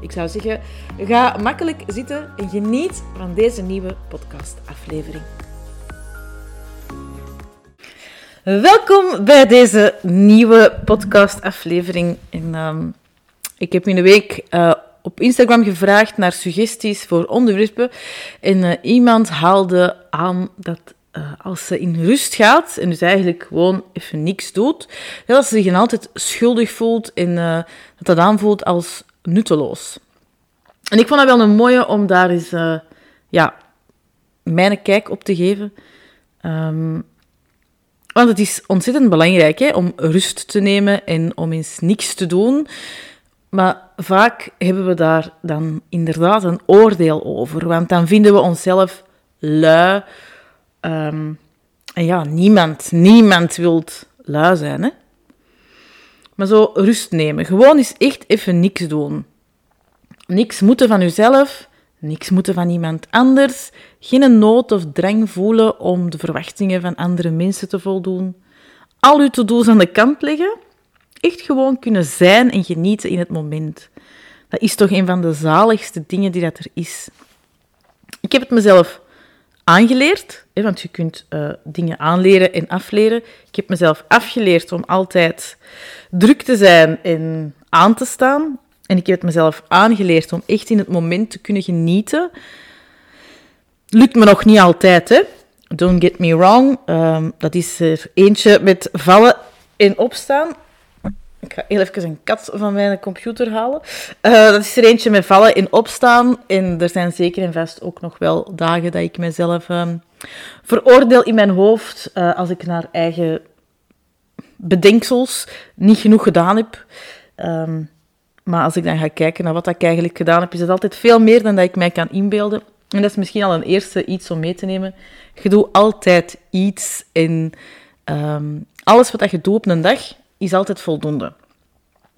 Ik zou zeggen, ga makkelijk zitten en geniet van deze nieuwe podcastaflevering. Welkom bij deze nieuwe podcastaflevering. En, ehm, ik heb in de week uh, op Instagram gevraagd naar suggesties voor onderwerpen. En uh, iemand haalde aan dat uh, als ze in rust gaat en dus eigenlijk gewoon even niks doet, dat ze zich altijd schuldig voelt en dat dat aanvoelt als nutteloos. En ik vond dat wel een mooie om daar eens uh, ja, mijn kijk op te geven. Um, want het is ontzettend belangrijk hè, om rust te nemen en om eens niks te doen. Maar vaak hebben we daar dan inderdaad een oordeel over. Want dan vinden we onszelf lui. Um, en ja, niemand, niemand wil lui zijn. Hè? Maar zo rust nemen. Gewoon eens echt even niks doen. Niks moeten van uzelf, niks moeten van iemand anders. Geen nood of drang voelen om de verwachtingen van andere mensen te voldoen. Al uw to-do's aan de kant leggen. Echt gewoon kunnen zijn en genieten in het moment. Dat is toch een van de zaligste dingen die dat er is. Ik heb het mezelf aangeleerd, want je kunt uh, dingen aanleren en afleren. Ik heb mezelf afgeleerd om altijd druk te zijn en aan te staan. En ik heb het mezelf aangeleerd om echt in het moment te kunnen genieten. Lukt me nog niet altijd, hè. Don't get me wrong. Um, dat is er eentje met vallen en opstaan. Ik ga heel even een kat van mijn computer halen. Uh, dat is er eentje met vallen en opstaan. En er zijn zeker en vast ook nog wel dagen dat ik mezelf um, veroordeel in mijn hoofd uh, als ik naar eigen bedenksels niet genoeg gedaan heb. Um, maar als ik dan ga kijken naar wat ik eigenlijk gedaan heb, is het altijd veel meer dan dat ik mij kan inbeelden. En dat is misschien al een eerste iets om mee te nemen. Je doet altijd iets en um, alles wat je doet op een dag is altijd voldoende.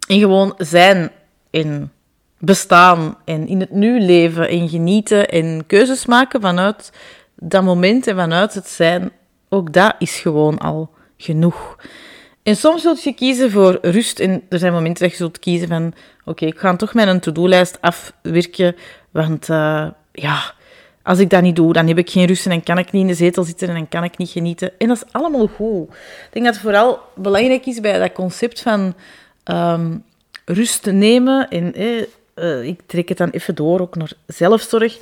En gewoon zijn en bestaan en in het nu leven en genieten en keuzes maken vanuit dat moment en vanuit het zijn, ook dat is gewoon al genoeg. En soms zult je kiezen voor rust en er zijn momenten dat je zult kiezen van oké, ik ga toch mijn to-do-lijst afwerken, want uh, ja, als ik dat niet doe, dan heb ik geen rust en kan ik niet in de zetel zitten en dan kan ik niet genieten. En dat is allemaal goed. Ik denk dat het vooral belangrijk is bij dat concept van um, rust nemen en eh, ik trek het dan even door ook naar zelfzorg.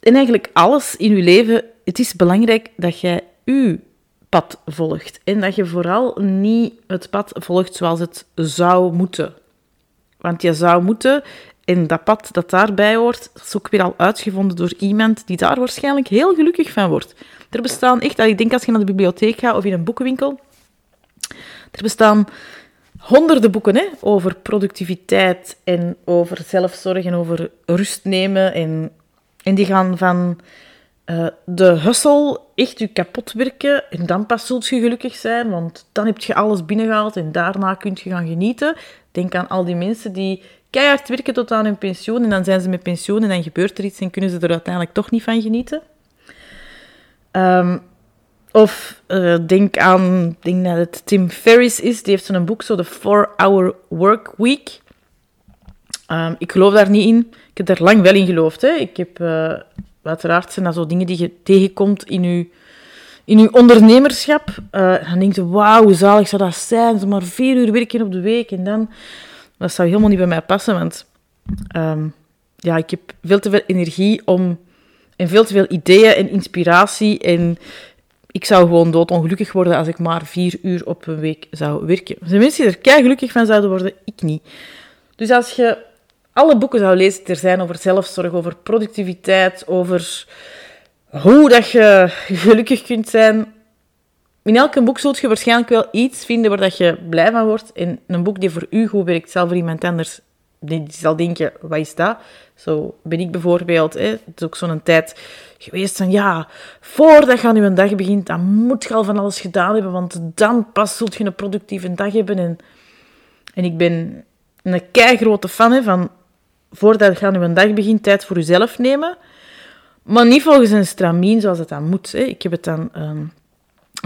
En eigenlijk alles in je leven, het is belangrijk dat jij je pad volgt. En dat je vooral niet het pad volgt zoals het zou moeten. Want je zou moeten, en dat pad dat daarbij hoort, is ook weer al uitgevonden door iemand die daar waarschijnlijk heel gelukkig van wordt. Er bestaan echt, ik denk als je naar de bibliotheek gaat of in een boekenwinkel, er bestaan honderden boeken hè, over productiviteit en over zelfzorg en over rust nemen. En, en die gaan van uh, de hustle echt je kapot werken en dan pas zult je gelukkig zijn, want dan heb je alles binnengehaald en daarna kun je gaan genieten. Denk aan al die mensen die keihard werken tot aan hun pensioen en dan zijn ze met pensioen en dan gebeurt er iets en kunnen ze er uiteindelijk toch niet van genieten. Um, of uh, denk aan, denk dat het Tim Ferriss is, die heeft zo'n boek, zo de 4-Hour Work Week. Um, ik geloof daar niet in. Ik heb daar lang wel in geloofd. Hè. Ik heb, uh, uiteraard zijn dat zo dingen die je tegenkomt in je, in uw ondernemerschap. Uh, dan denk je, wauw, hoe zalig zou dat zijn? Zo maar vier uur werken op de week en dan... Dat zou helemaal niet bij mij passen, want um, ja, ik heb veel te veel energie om... En veel te veel ideeën en inspiratie en ik zou gewoon doodongelukkig worden als ik maar vier uur op een week zou werken. Er zijn mensen die er kei gelukkig van zouden worden, ik niet. Dus als je alle boeken zou lezen die er zijn over zelfzorg, over productiviteit, over hoe dat je gelukkig kunt zijn. In elk boek zult je waarschijnlijk wel iets vinden waar dat je blij van wordt. En een boek die voor u goed werkt, zal voor iemand anders die zal denken, wat is dat? Zo ben ik bijvoorbeeld, hè, het is ook zo'n tijd geweest van, ja, voordat je aan je dag begint, dan moet je al van alles gedaan hebben, want dan pas zult je een productieve dag hebben. En, en ik ben een keigrote fan hè, van, voordat je aan je dag begint, tijd voor jezelf nemen. Maar niet volgens een stramien zoals het dan moet. Hè. Ik heb het dan... Um,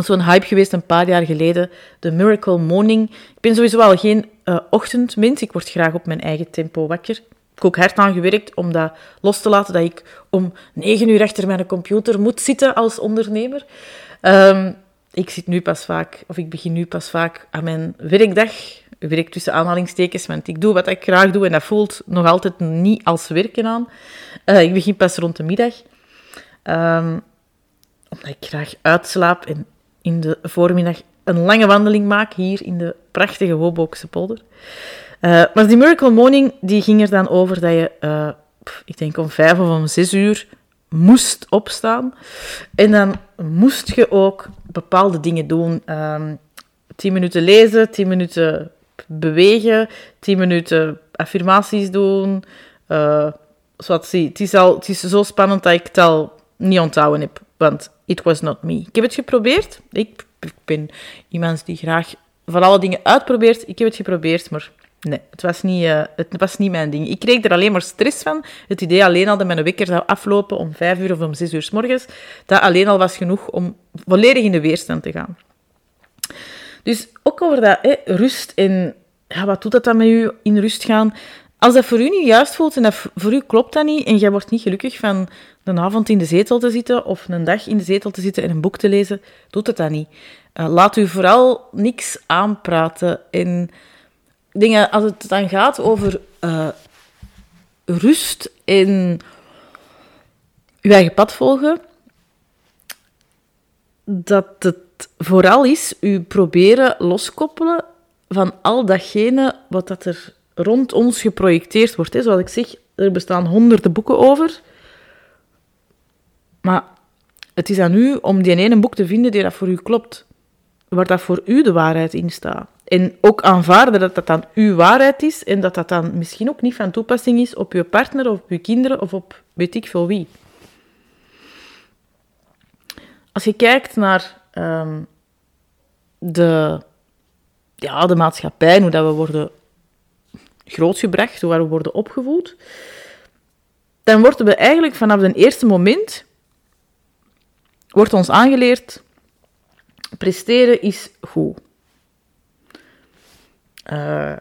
zo'n hype geweest een paar jaar geleden, de Miracle Morning. Ik ben sowieso al geen uh, ochtendmens. Ik word graag op mijn eigen tempo wakker. Ik heb ook hard aan gewerkt om dat los te laten, dat ik om negen uur achter mijn computer moet zitten als ondernemer. Um, ik zit nu pas vaak, of ik begin nu pas vaak aan mijn werkdag. Werk tussen aanhalingstekens, want ik doe wat ik graag doe en dat voelt nog altijd niet als werken aan. Uh, ik begin pas rond de middag. Um, omdat ik graag uitslaap en in de voormiddag een lange wandeling maak hier in de prachtige Wobookse polder. Uh, maar die Miracle Morning die ging er dan over dat je, uh, ik denk om vijf of om zes uur, moest opstaan. En dan moest je ook bepaalde dingen doen. Um, tien minuten lezen, tien minuten bewegen, tien minuten affirmaties doen. Uh, zoals zie, het, is al, het is zo spannend dat ik het al niet onthouden heb. Want it was not me. Ik heb het geprobeerd. Ik, ben iemand die graag van alle dingen uitprobeert. Ik heb het geprobeerd, maar nee, het was niet, uh, het was niet mijn ding. Ik kreeg er alleen maar stress van. Het idee alleen al dat mijn wekker zou aflopen om vijf uur of om zes uur s morgens, dat alleen al was genoeg om volledig in de weerstand te gaan. Dus ook over dat hè, rust en ja, wat doet dat dan met u in rust gaan? Als dat voor u niet juist voelt en dat voor u klopt dat niet en jij wordt niet gelukkig van een avond in de zetel te zitten of een dag in de zetel te zitten en een boek te lezen, doet het dat niet. Uh, laat u vooral niks aanpraten. En dingen, als het dan gaat over uh, rust en uw eigen pad volgen, dat het vooral is u proberen loskoppelen van al datgene wat dat er rond ons geprojecteerd wordt. Hè. Zoals ik zeg, er bestaan honderden boeken over. Maar het is aan u om die ene boek te vinden die dat voor u klopt. Waar dat voor u de waarheid in staat. En ook aanvaarden dat dat dan uw waarheid is en dat dat dan misschien ook niet van toepassing is op uw partner of op uw kinderen of op weet ik veel wie. Als je kijkt naar um, de, ja, de maatschappij, hoe dat we worden grootgebracht, hoe we worden opgevoed, dan worden we eigenlijk vanaf het eerste moment wordt ons aangeleerd, presteren is goed. Uh,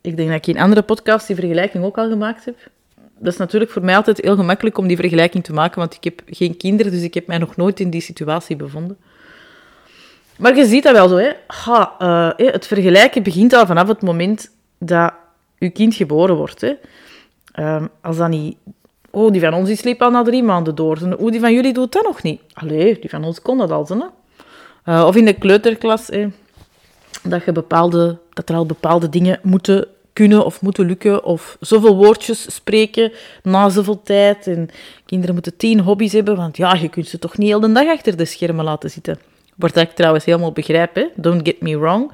ik denk dat ik in andere podcasts die vergelijking ook al gemaakt heb. Dat is natuurlijk voor mij altijd heel gemakkelijk om die vergelijking te maken, want ik heb geen kinderen, dus ik heb mij nog nooit in die situatie bevonden. Maar je ziet dat wel zo, hè. Ha, uh, het vergelijken begint al vanaf het moment dat je kind geboren wordt. Hè. Uh, als dat niet Oh, die van ons die sliep al na drie maanden door. Hoe die van jullie doet dat nog niet? Allee, die van ons kon dat al. Hè? Uh, of in de kleuterklas, dat, je bepaalde, dat er al bepaalde dingen moeten kunnen of moeten lukken. Of zoveel woordjes spreken na zoveel tijd. En kinderen moeten tien hobby's hebben, want ja, je kunt ze toch niet heel de dag achter de schermen laten zitten. Wat ik trouwens helemaal begrijp, hè? don't get me wrong.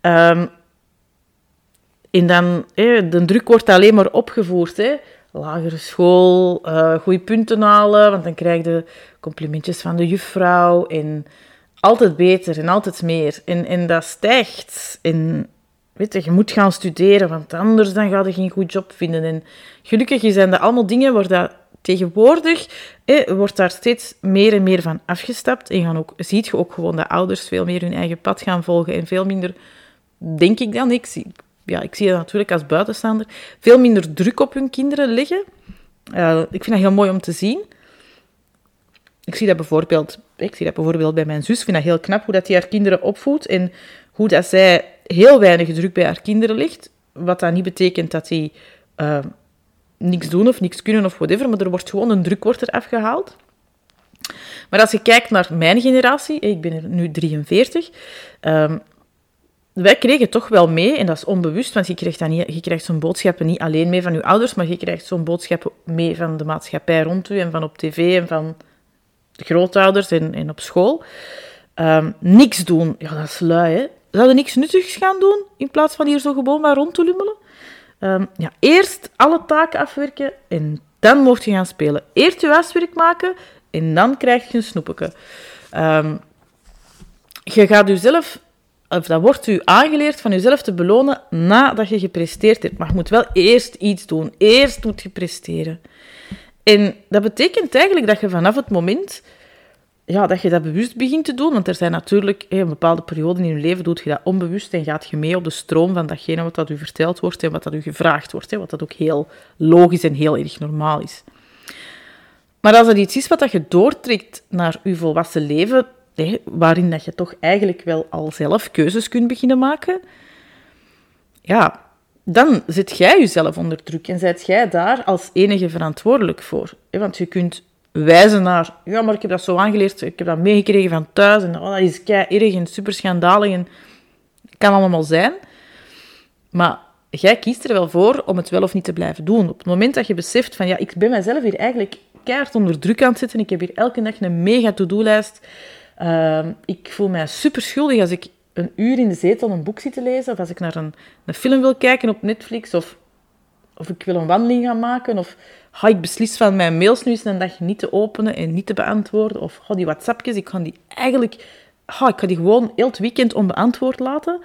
Um, en dan, de druk wordt alleen maar opgevoerd. Hè? lagere school, uh, goede punten halen, want dan krijg je complimentjes van de juffrouw en altijd beter en altijd meer. En, en dat stijgt. En weet je, moet gaan studeren, want anders dan ga je geen goed job vinden. En gelukkig zijn dat allemaal dingen waar dat tegenwoordig wordt daar steeds meer en meer van afgestapt. En gaan ook, ziet je ook gewoon dat ouders veel meer hun eigen pad gaan volgen en veel minder, denk ik dan, ik zie, ja, ik zie dat natuurlijk als buitenstaander, veel minder druk op hun kinderen leggen. Uh, ik vind dat heel mooi om te zien. Ik zie dat bijvoorbeeld, ik zie dat bijvoorbeeld bij mijn zus. Ik vind dat heel knap hoe dat die haar kinderen opvoedt en hoe dat zij heel weinig druk bij haar kinderen legt. Wat dat niet betekent dat die uh, niks doen of niks kunnen of whatever, maar er wordt gewoon een druk wordt er afgehaald. Maar als je kijkt naar mijn generatie, ik ben er nu 43, um, wij kregen toch wel mee, en dat is onbewust, want je krijgt, dan niet, je krijgt zo'n boodschappen niet alleen mee van je ouders, maar je krijgt zo'n boodschappen mee van de maatschappij rond u en van op tv en van de grootouders en, op school. Um, niks doen, ja, dat is lui, hè. Zouden niks nuttigs gaan doen, in plaats van hier zo gewoon maar rond te lummelen? Ehm, ja, eerst alle taken afwerken en dan mocht je gaan spelen. Eerst je huiswerk maken en dan krijg je een snoepje. Um, je gaat jezelf, of dat wordt u aangeleerd van jezelf te belonen nadat je gepresteerd hebt. Maar je moet wel eerst iets doen. Eerst moet je presteren. En dat betekent eigenlijk dat je vanaf het moment ja, dat je dat bewust begint te doen, want er zijn natuurlijk een bepaalde perioden in je leven doet je dat onbewust en gaat je mee op de stroom van datgene wat dat u verteld wordt en wat dat u gevraagd wordt, wat dat ook heel logisch en heel erg normaal is. Maar als dat iets is wat dat je doortrekt naar je volwassen leven, waarin dat je toch eigenlijk wel al zelf keuzes kunt beginnen maken, ja, dan zit jij jezelf onder druk en zijt jij daar als enige verantwoordelijk voor. Want je kunt wijzen naar, ja, maar ik heb dat zo aangeleerd, ik heb dat meegekregen van thuis, en oh, dat is kei erg en super schandalig, en kan allemaal zijn. Maar jij kiest er wel voor om het wel of niet te blijven doen. Op het moment dat je beseft van, ja, ik ben mezelf hier eigenlijk keihard onder druk aan het zetten, ik heb hier elke dag een mega to-do-lijst, uh, ik voel mij super schuldig als ik een uur in de zetel een boek zit te lezen, of als ik naar een, een film wil kijken op Netflix, of, of ik wil een wandeling gaan maken, of ga ik beslis van mijn mails nu eens een dag niet te openen en niet te beantwoorden, of ga die WhatsAppjes, ik kan die eigenlijk, ga, ik ga die gewoon heel het weekend onbeantwoord laten.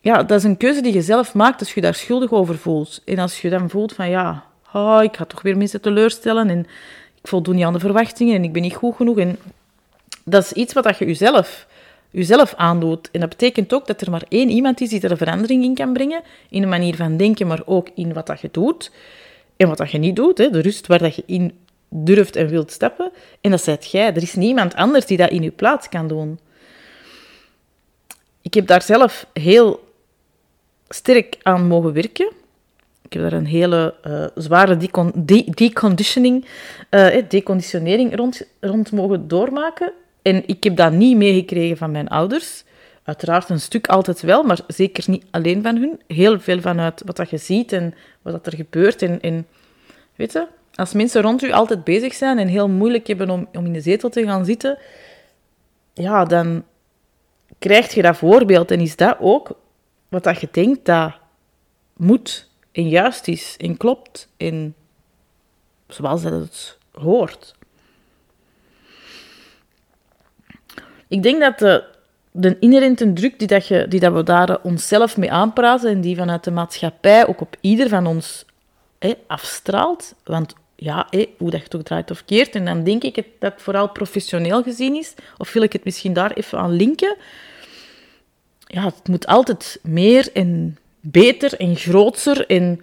Ja, dat is een keuze die je zelf maakt als je daar schuldig over voelt. En als je dan voelt van, ja, ik ga toch weer mensen teleurstellen en ik voldoen niet aan de verwachtingen en ik ben niet goed genoeg. En dat is iets wat je jezelf jezelf aandoet. En dat betekent ook dat er maar één iemand is die er een verandering in kan brengen, in de manier van denken, maar ook in wat dat je doet en wat dat je niet doet. Hè, de rust waar dat je in durft en wilt stappen. En dat zijt jij. Er is niemand anders die dat in je plaats kan doen. Ik heb daar zelf heel sterk aan mogen werken. Ik heb daar een hele uh, zware decon de deconditioning, uh, deconditionering rond, rond mogen doormaken. En ik heb dat niet meegekregen van mijn ouders. Uiteraard een stuk altijd wel, maar zeker niet alleen van hun. Heel veel vanuit wat dat je ziet en wat er gebeurt. En, en weet je, als mensen rond u altijd bezig zijn en heel moeilijk hebben om, om in de zetel te gaan zitten, ja, dan krijg je dat voorbeeld. En is dat ook wat dat je denkt dat moet en juist is en klopt en zoals dat het hoort. Ik denk dat de, de inherente druk die, dat je, die dat we daar onszelf mee aanpraten en die vanuit de maatschappij ook op ieder van ons afstraalt, want ja, hoe dat je het ook draait of keert, en dan denk ik dat het vooral professioneel gezien is, of wil ik het misschien daar even aan linken, ja, het moet altijd meer en beter en groter en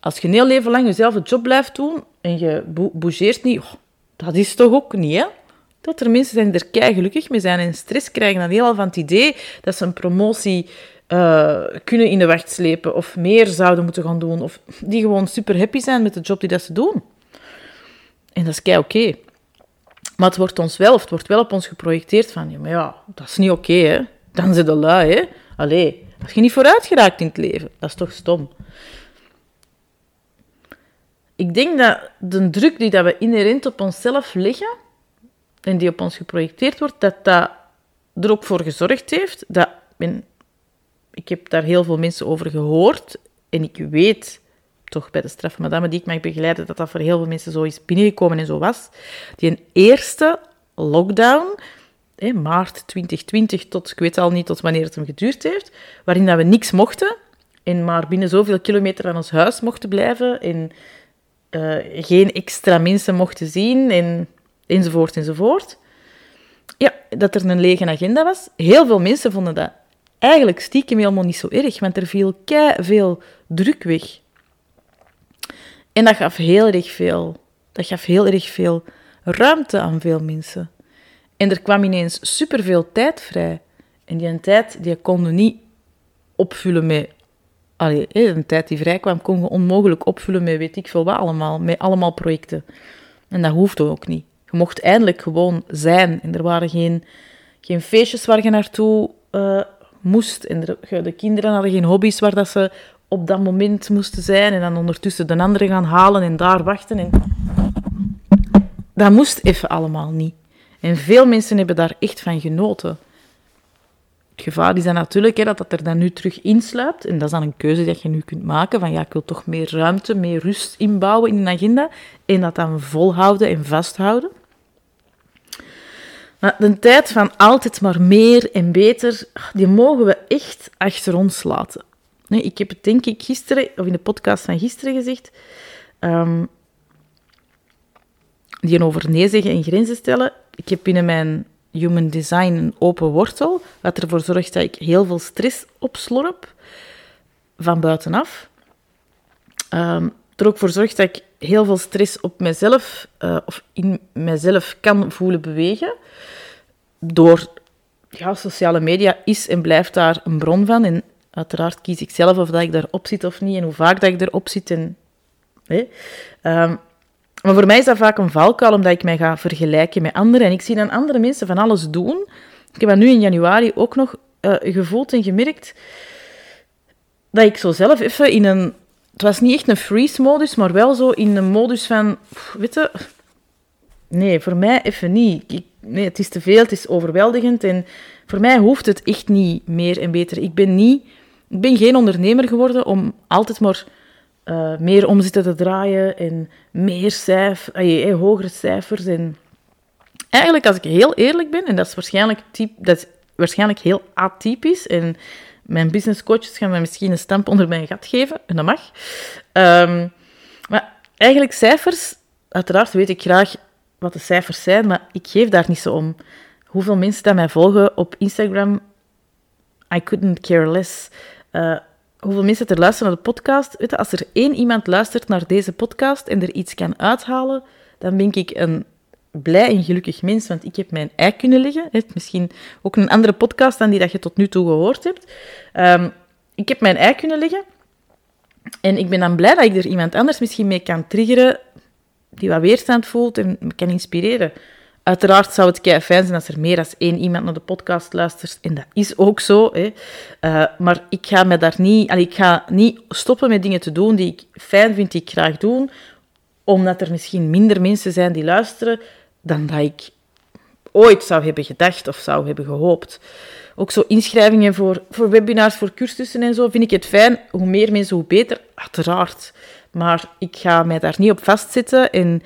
als je een heel leven lang jezelf job blijft doen en je bougeert niet, dat is toch ook niet, hè? Dat er mensen zijn die er kei gelukkig mee zijn en stress krijgen dan heel van het idee dat ze een promotie uh, kunnen in de wacht slepen of meer zouden moeten gaan doen. Of die gewoon super happy zijn met de job die dat ze doen. En dat is kei oké. Maar het wordt ons wel, of het wordt wel op ons geprojecteerd van, ja, maar ja, dat is niet oké, hè. Dan zit de lui, hè. Allee, als je niet vooruit geraakt in het leven, dat is toch stom. Ik denk dat de druk die dat we inherent op onszelf leggen, en die op ons geprojecteerd wordt, dat dat er ook voor gezorgd heeft dat... Ik heb daar heel veel mensen over gehoord en ik weet toch bij de straffe madame die ik mag begeleiden, dat dat voor heel veel mensen zo is binnengekomen en zo was. Die een eerste lockdown, maart 2020 tot, ik weet al niet tot wanneer het hem geduurd heeft, waarin dat we niks mochten en maar binnen zoveel kilometer aan ons huis mochten blijven en uh, geen extra mensen mochten zien en enzovoort, enzovoort. Ja, dat er een lege agenda was. Heel veel mensen vonden dat eigenlijk stiekem helemaal niet zo erg, want er viel kei veel druk weg. En dat gaf heel erg veel, dat gaf heel erg veel ruimte aan veel mensen. En er kwam ineens superveel tijd vrij. En die tijd die konden niet opvullen met... Allee, een tijd die vrij kwam, kon je onmogelijk opvullen met weet ik veel wat allemaal. Met allemaal projecten. En dat hoefde ook niet. Je mocht eindelijk gewoon zijn. En er waren geen, geen feestjes waar je naartoe uh, moest. En de, de, kinderen hadden geen hobby's waar dat ze op dat moment moesten zijn. En dan ondertussen de anderen gaan halen en daar wachten. En... Dat moest even allemaal niet. En veel mensen hebben daar echt van genoten. Gevaar is dan natuurlijk hè, dat dat er dan nu terug insluipt. En dat is dan een keuze dat je nu kunt maken. Van ja, ik wil toch meer ruimte, meer rust inbouwen in een agenda. En dat dan volhouden en vasthouden. Maar de tijd van altijd maar meer en beter, die mogen we echt achter ons laten. Nee, ik heb het denk ik gisteren, of in de podcast van gisteren gezegd, um, die over nee zeggen en grenzen stellen. Ik heb binnen mijn human design een open wortel, wat ervoor zorgt dat ik heel veel stress opslorp van buitenaf. Um, er ook voor zorgt dat ik heel veel stress op mezelf uh, of in mezelf kan voelen bewegen. Door ja, sociale media is en blijft daar een bron van. En uiteraard kies ik zelf of dat ik daarop zit of niet en hoe vaak dat ik erop zit. En, hè. Um, maar voor mij is dat vaak een valkuil, omdat ik mij ga vergelijken met anderen. En ik zie dan andere mensen van alles doen. Ik heb dat nu in januari ook nog uh, gevoeld en gemerkt dat ik zo zelf even in een... Het was niet echt een freeze-modus, maar wel zo in een modus van... Weet. Nee, voor mij even niet. Ik, nee, het is te veel, het is overweldigend. En voor mij hoeft het echt niet meer en beter. Ik ben, niet, ik ben geen ondernemer geworden om altijd maar uh, meer omzetten te draaien en meer cijf, uh, hogere cijfers. En eigenlijk, als ik heel eerlijk ben, en dat is waarschijnlijk, typ, dat is waarschijnlijk heel atypisch, en mijn businesscoaches gaan mij misschien een stamp onder mijn gat geven, en dat mag. Um, maar eigenlijk cijfers, uiteraard weet ik graag wat de cijfers zijn, maar ik geef daar niet zo om. Hoeveel mensen dat mij volgen op Instagram, I couldn't care less. Uh, hoeveel mensen er luisteren naar de podcast. Weet je, als er één iemand luistert naar deze podcast en er iets kan uithalen, dan ben ik een blij en gelukkig mens, want ik heb mijn ei kunnen leggen. Misschien ook een andere podcast dan die dat je tot nu toe gehoord hebt. Um, ik heb mijn ei kunnen leggen. En ik ben dan blij dat ik er iemand anders misschien mee kan triggeren, die wat weerstand voelt en me kan inspireren. Uiteraard zou het kei fijn zijn als er meer dan één iemand naar de podcast luistert. En dat is ook zo. Hè. Uh, maar ik ga, me daar niet, allee, ik ga niet stoppen met dingen te doen die ik fijn vind, die ik graag doe. Omdat er misschien minder mensen zijn die luisteren dan dat ik ooit zou hebben gedacht of zou hebben gehoopt. Ook zo inschrijvingen voor, voor webinars, voor cursussen en zo, vind ik het fijn. Hoe meer mensen, hoe beter, uiteraard. Maar ik ga mij daar niet op vastzitten en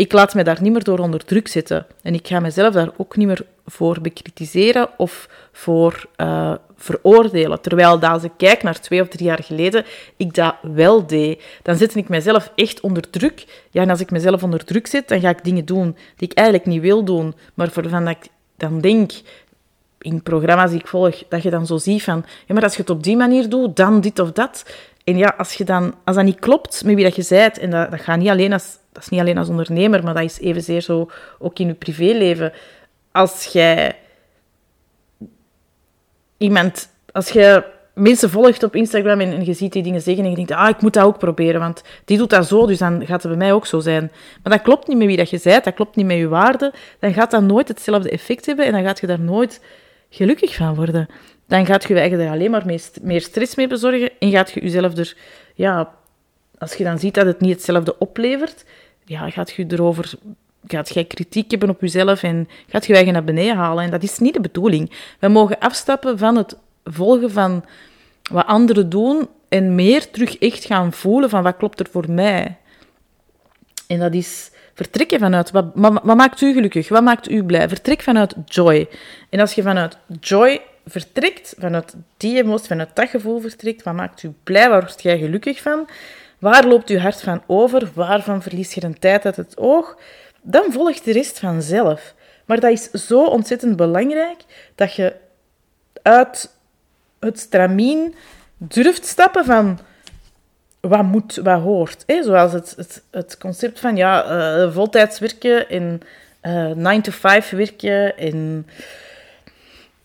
ik laat me daar niet meer door onder druk zetten. En ik ga mezelf daar ook niet meer voor bekritiseren of voor uh, veroordelen. Terwijl dat als ik kijk naar twee of drie jaar geleden, ik dat wel deed. Dan zet ik mezelf echt onder druk. Ja, en als ik mezelf onder druk zet, dan ga ik dingen doen die ik eigenlijk niet wil doen, maar waarvan ik dan denk, in programma's die ik volg, dat je dan zo ziet van, ja, maar als je het op die manier doet, dan dit of dat. En ja, als, je dan, als dat niet klopt met wie dat je bent, en dat, dat gaat niet alleen als dat is niet alleen als ondernemer, maar dat is evenzeer zo ook in je privéleven. Als jij iemand, als je mensen volgt op Instagram en, je ziet die dingen zeggen en je denkt, ah, ik moet dat ook proberen, want die doet dat zo, dus dan gaat het bij mij ook zo zijn. Maar dat klopt niet met wie dat je bent, dat klopt niet met je waarde, dan gaat dat nooit hetzelfde effect hebben en dan gaat je daar nooit gelukkig van worden. Dan gaat je je eigen er alleen maar meer stress mee bezorgen en gaat je jezelf er, ja, als je dan ziet dat het niet hetzelfde oplevert, ja, gaat je erover gaat jij kritiek hebben op jezelf en gaat je eigen naar beneden halen. En dat is niet de bedoeling. We mogen afstappen van het volgen van wat anderen doen en meer terug echt gaan voelen van wat klopt er voor mij. En dat is vertrekken vanuit wat, wat maakt u gelukkig, wat maakt u blij. Vertrek vanuit joy. En als je vanuit joy vertrekt, vanuit die emotie, vanuit dat gevoel vertrekt, wat maakt u blij, waar word jij gelukkig van, Waar loopt je hart van over? Waarvan verlies je een tijd uit het oog? Dan volgt de rest vanzelf. Maar dat is zo ontzettend belangrijk dat je uit het stramien durft stappen van wat moet, wat hoort. Hè? Zoals het, het, het concept van ja, uh, voltijds werken en uh, eh, 9 to 5 werken en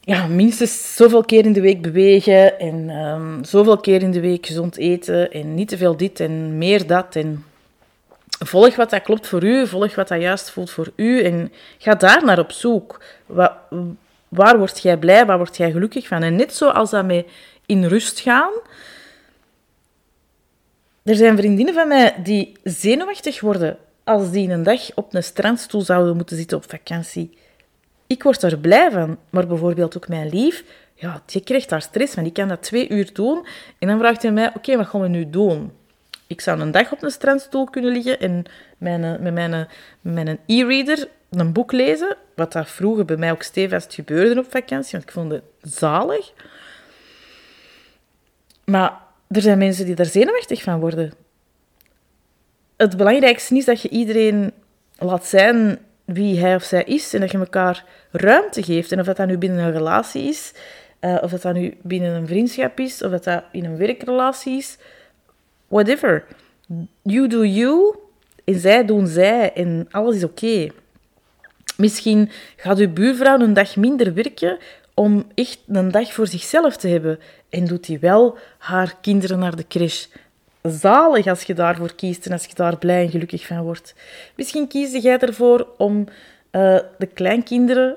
ja, minstens zoveel keer in de week bewegen en um, zoveel keer in de week gezond eten en niet te veel dit en meer dat. En volg wat dat klopt voor u, volg wat dat juist voelt voor u en ga daar naar op zoek. Waar word jij blij, waar word jij gelukkig van? En net zoals dat met in rust gaan. Er zijn vriendinnen van mij die zenuwachtig worden als die een dag op een strandstoel zouden moeten zitten op vakantie. Ik word er blij van, maar bijvoorbeeld ook mijn lief ja, je krijgt daar stress van. Ik kan dat twee uur doen. En dan vraagt hij mij, oké, wat gaan we nu doen? Ik zou een dag op een strandstoel kunnen liggen en mijn, met mijn, mijn e-reader een boek lezen. Wat dat vroeger bij mij ook stevast gebeurde op vakantie, want ik vond het zalig. Maar er zijn mensen die daar zenuwachtig van worden. Het belangrijkste is dat je iedereen laat zijn wie hij of zij is en dat je elkaar ruimte geeft. En of dat, dat nu binnen een relatie is, uh, of dat, dat nu binnen een vriendschap is, of dat dat in een werkrelatie is, whatever. You do you en zij doen zij en alles is oké. Misschien gaat uw buurvrouw een dag minder werken om echt een dag voor zichzelf te hebben. En doet hij wel haar kinderen naar de crash. Zalig als je daarvoor kiest en als je daar blij en gelukkig van wordt. Misschien kies jij ervoor om uh, de kleinkinderen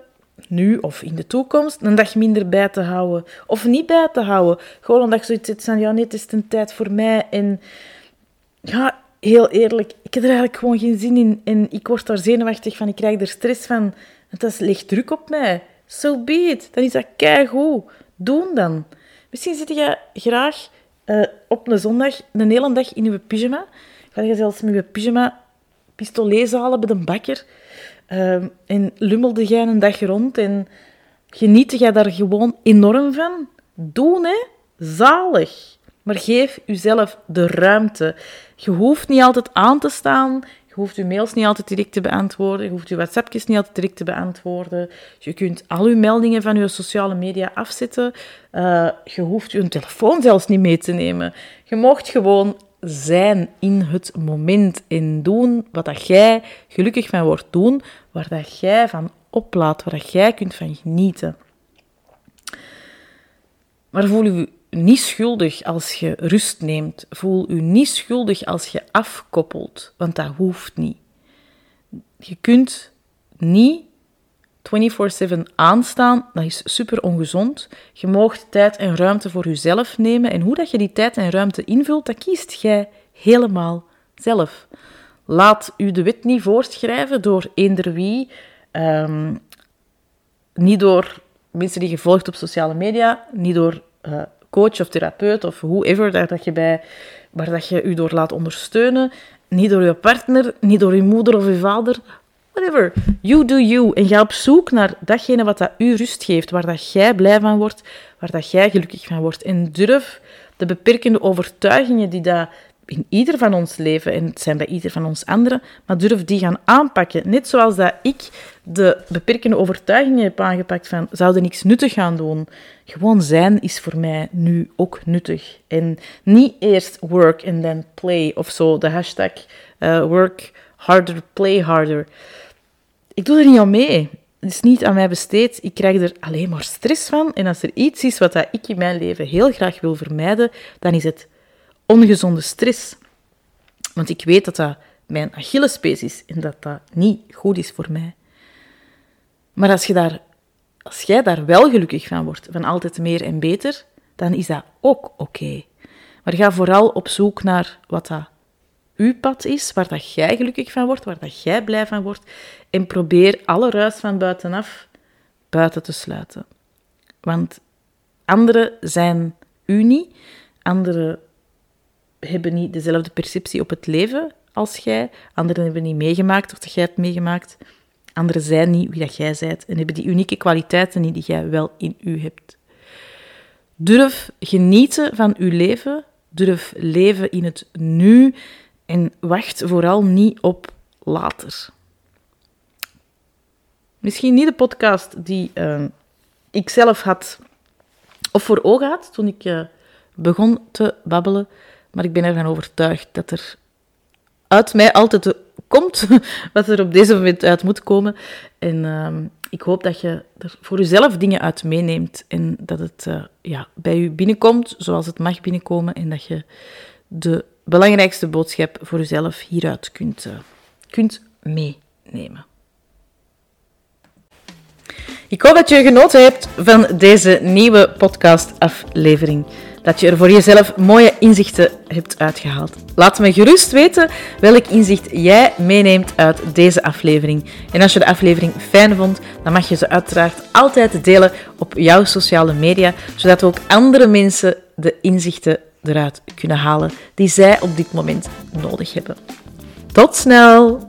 nu of in de toekomst een dag minder bij te houden. Of niet bij te houden. Gewoon omdat je zoiets van, ja nee, het is een tijd voor mij. En ja, heel eerlijk, ik heb er eigenlijk gewoon geen zin in. En ik word daar zenuwachtig van, ik krijg er stress van. Het ligt druk op mij. So be it. Dan is dat keigoed. Doen dan. Misschien zit je graag uh, op een zondag een hele dag in je pyjama. Ga je zelfs met je pyjama pistolet halen bij de bakker. Uh, en lummelde jij een dag rond en geniet jij daar gewoon enorm van? Doen, hè? Zalig. Maar geef jezelf de ruimte. Je hoeft niet altijd aan te staan. Hoeft je mails niet altijd direct te beantwoorden. Je hoeft je WhatsAppjes niet altijd direct te beantwoorden. Je kunt al je meldingen van je sociale media afzetten. Uh, je hoeft je telefoon zelfs niet mee te nemen. Je mocht gewoon zijn in het moment en doen wat dat jij gelukkig van wordt doen, waar dat jij van oplaat, waar dat jij kunt van genieten. Maar voel je niet schuldig als je rust neemt. Voel je niet schuldig als je afkoppelt, want dat hoeft niet. Je kunt niet 24/7 aanstaan, dat is super ongezond. Je mag tijd en ruimte voor jezelf nemen en hoe dat je die tijd en ruimte invult, dat kiest jij helemaal zelf. Laat u de wet niet voorschrijven door eender wie, ehm, niet door mensen die je volgt op sociale media, niet door uh, coach of therapeut of whoever daar dat je bij, waar dat je u door laat ondersteunen. Niet door je partner, niet door je moeder of je vader. Whatever. You do you. En ga op zoek naar datgene wat dat u rust geeft, waar dat jij blij van wordt, waar dat jij gelukkig van wordt. En durf de beperkende overtuigingen die dat in ieder van ons leven, en het zijn bij ieder van ons anderen, maar durf die gaan aanpakken. Net zoals dat ik de beperkende overtuigingen heb aangepakt van, zouden niks nuttig gaan doen. Gewoon zijn is voor mij nu ook nuttig. En niet eerst work and then play, of zo, de hashtag uh, work harder, play harder. Ik doe er niet aan mee. Het is niet aan mij besteed. Ik krijg er alleen maar stress van. En als er iets is wat dat ik in mijn leven heel graag wil vermijden, dan is het ongezonde stress. Want ik weet dat dat mijn Achillespees is en dat dat niet goed is voor mij. Maar als, je daar, als jij daar wel gelukkig van wordt, van altijd meer en beter, dan is dat ook oké. Maar ga vooral op zoek naar wat dat uw pad is, waar dat jij gelukkig van wordt, waar dat jij blij van wordt. En probeer alle ruis van buitenaf buiten te sluiten. Want anderen zijn u niet, anderen hebben niet dezelfde perceptie op het leven als jij. Anderen hebben niet meegemaakt dat jij hebt meegemaakt. Anderen zijn niet wie dat jij bent en hebben die unieke kwaliteiten niet die jij wel in u hebt. Durf genieten van uw leven. Durf leven in het nu. En wacht vooral niet op later. Misschien niet de podcast die uh, ik zelf had of voor ogen had toen ik uh, begon te babbelen. Maar ik ben ervan overtuigd dat er uit mij altijd komt wat er op deze moment uit moet komen. En uh, ik hoop dat je er voor jezelf dingen uit meeneemt en dat het uh, ja, bij je binnenkomt zoals het mag binnenkomen en dat je de belangrijkste boodschap voor jezelf hieruit kunt, uh, kunt meenemen. Ik hoop dat je genoten hebt van deze nieuwe podcastaflevering. Dat je er voor jezelf mooie inzichten hebt uitgehaald. Laat me gerust weten welk inzicht jij meeneemt uit deze aflevering. En als je de aflevering fijn vond, dan mag je ze uiteraard altijd delen op jouw sociale media, zodat ook andere mensen de inzichten eruit kunnen halen die zij op dit moment nodig hebben. Tot snel!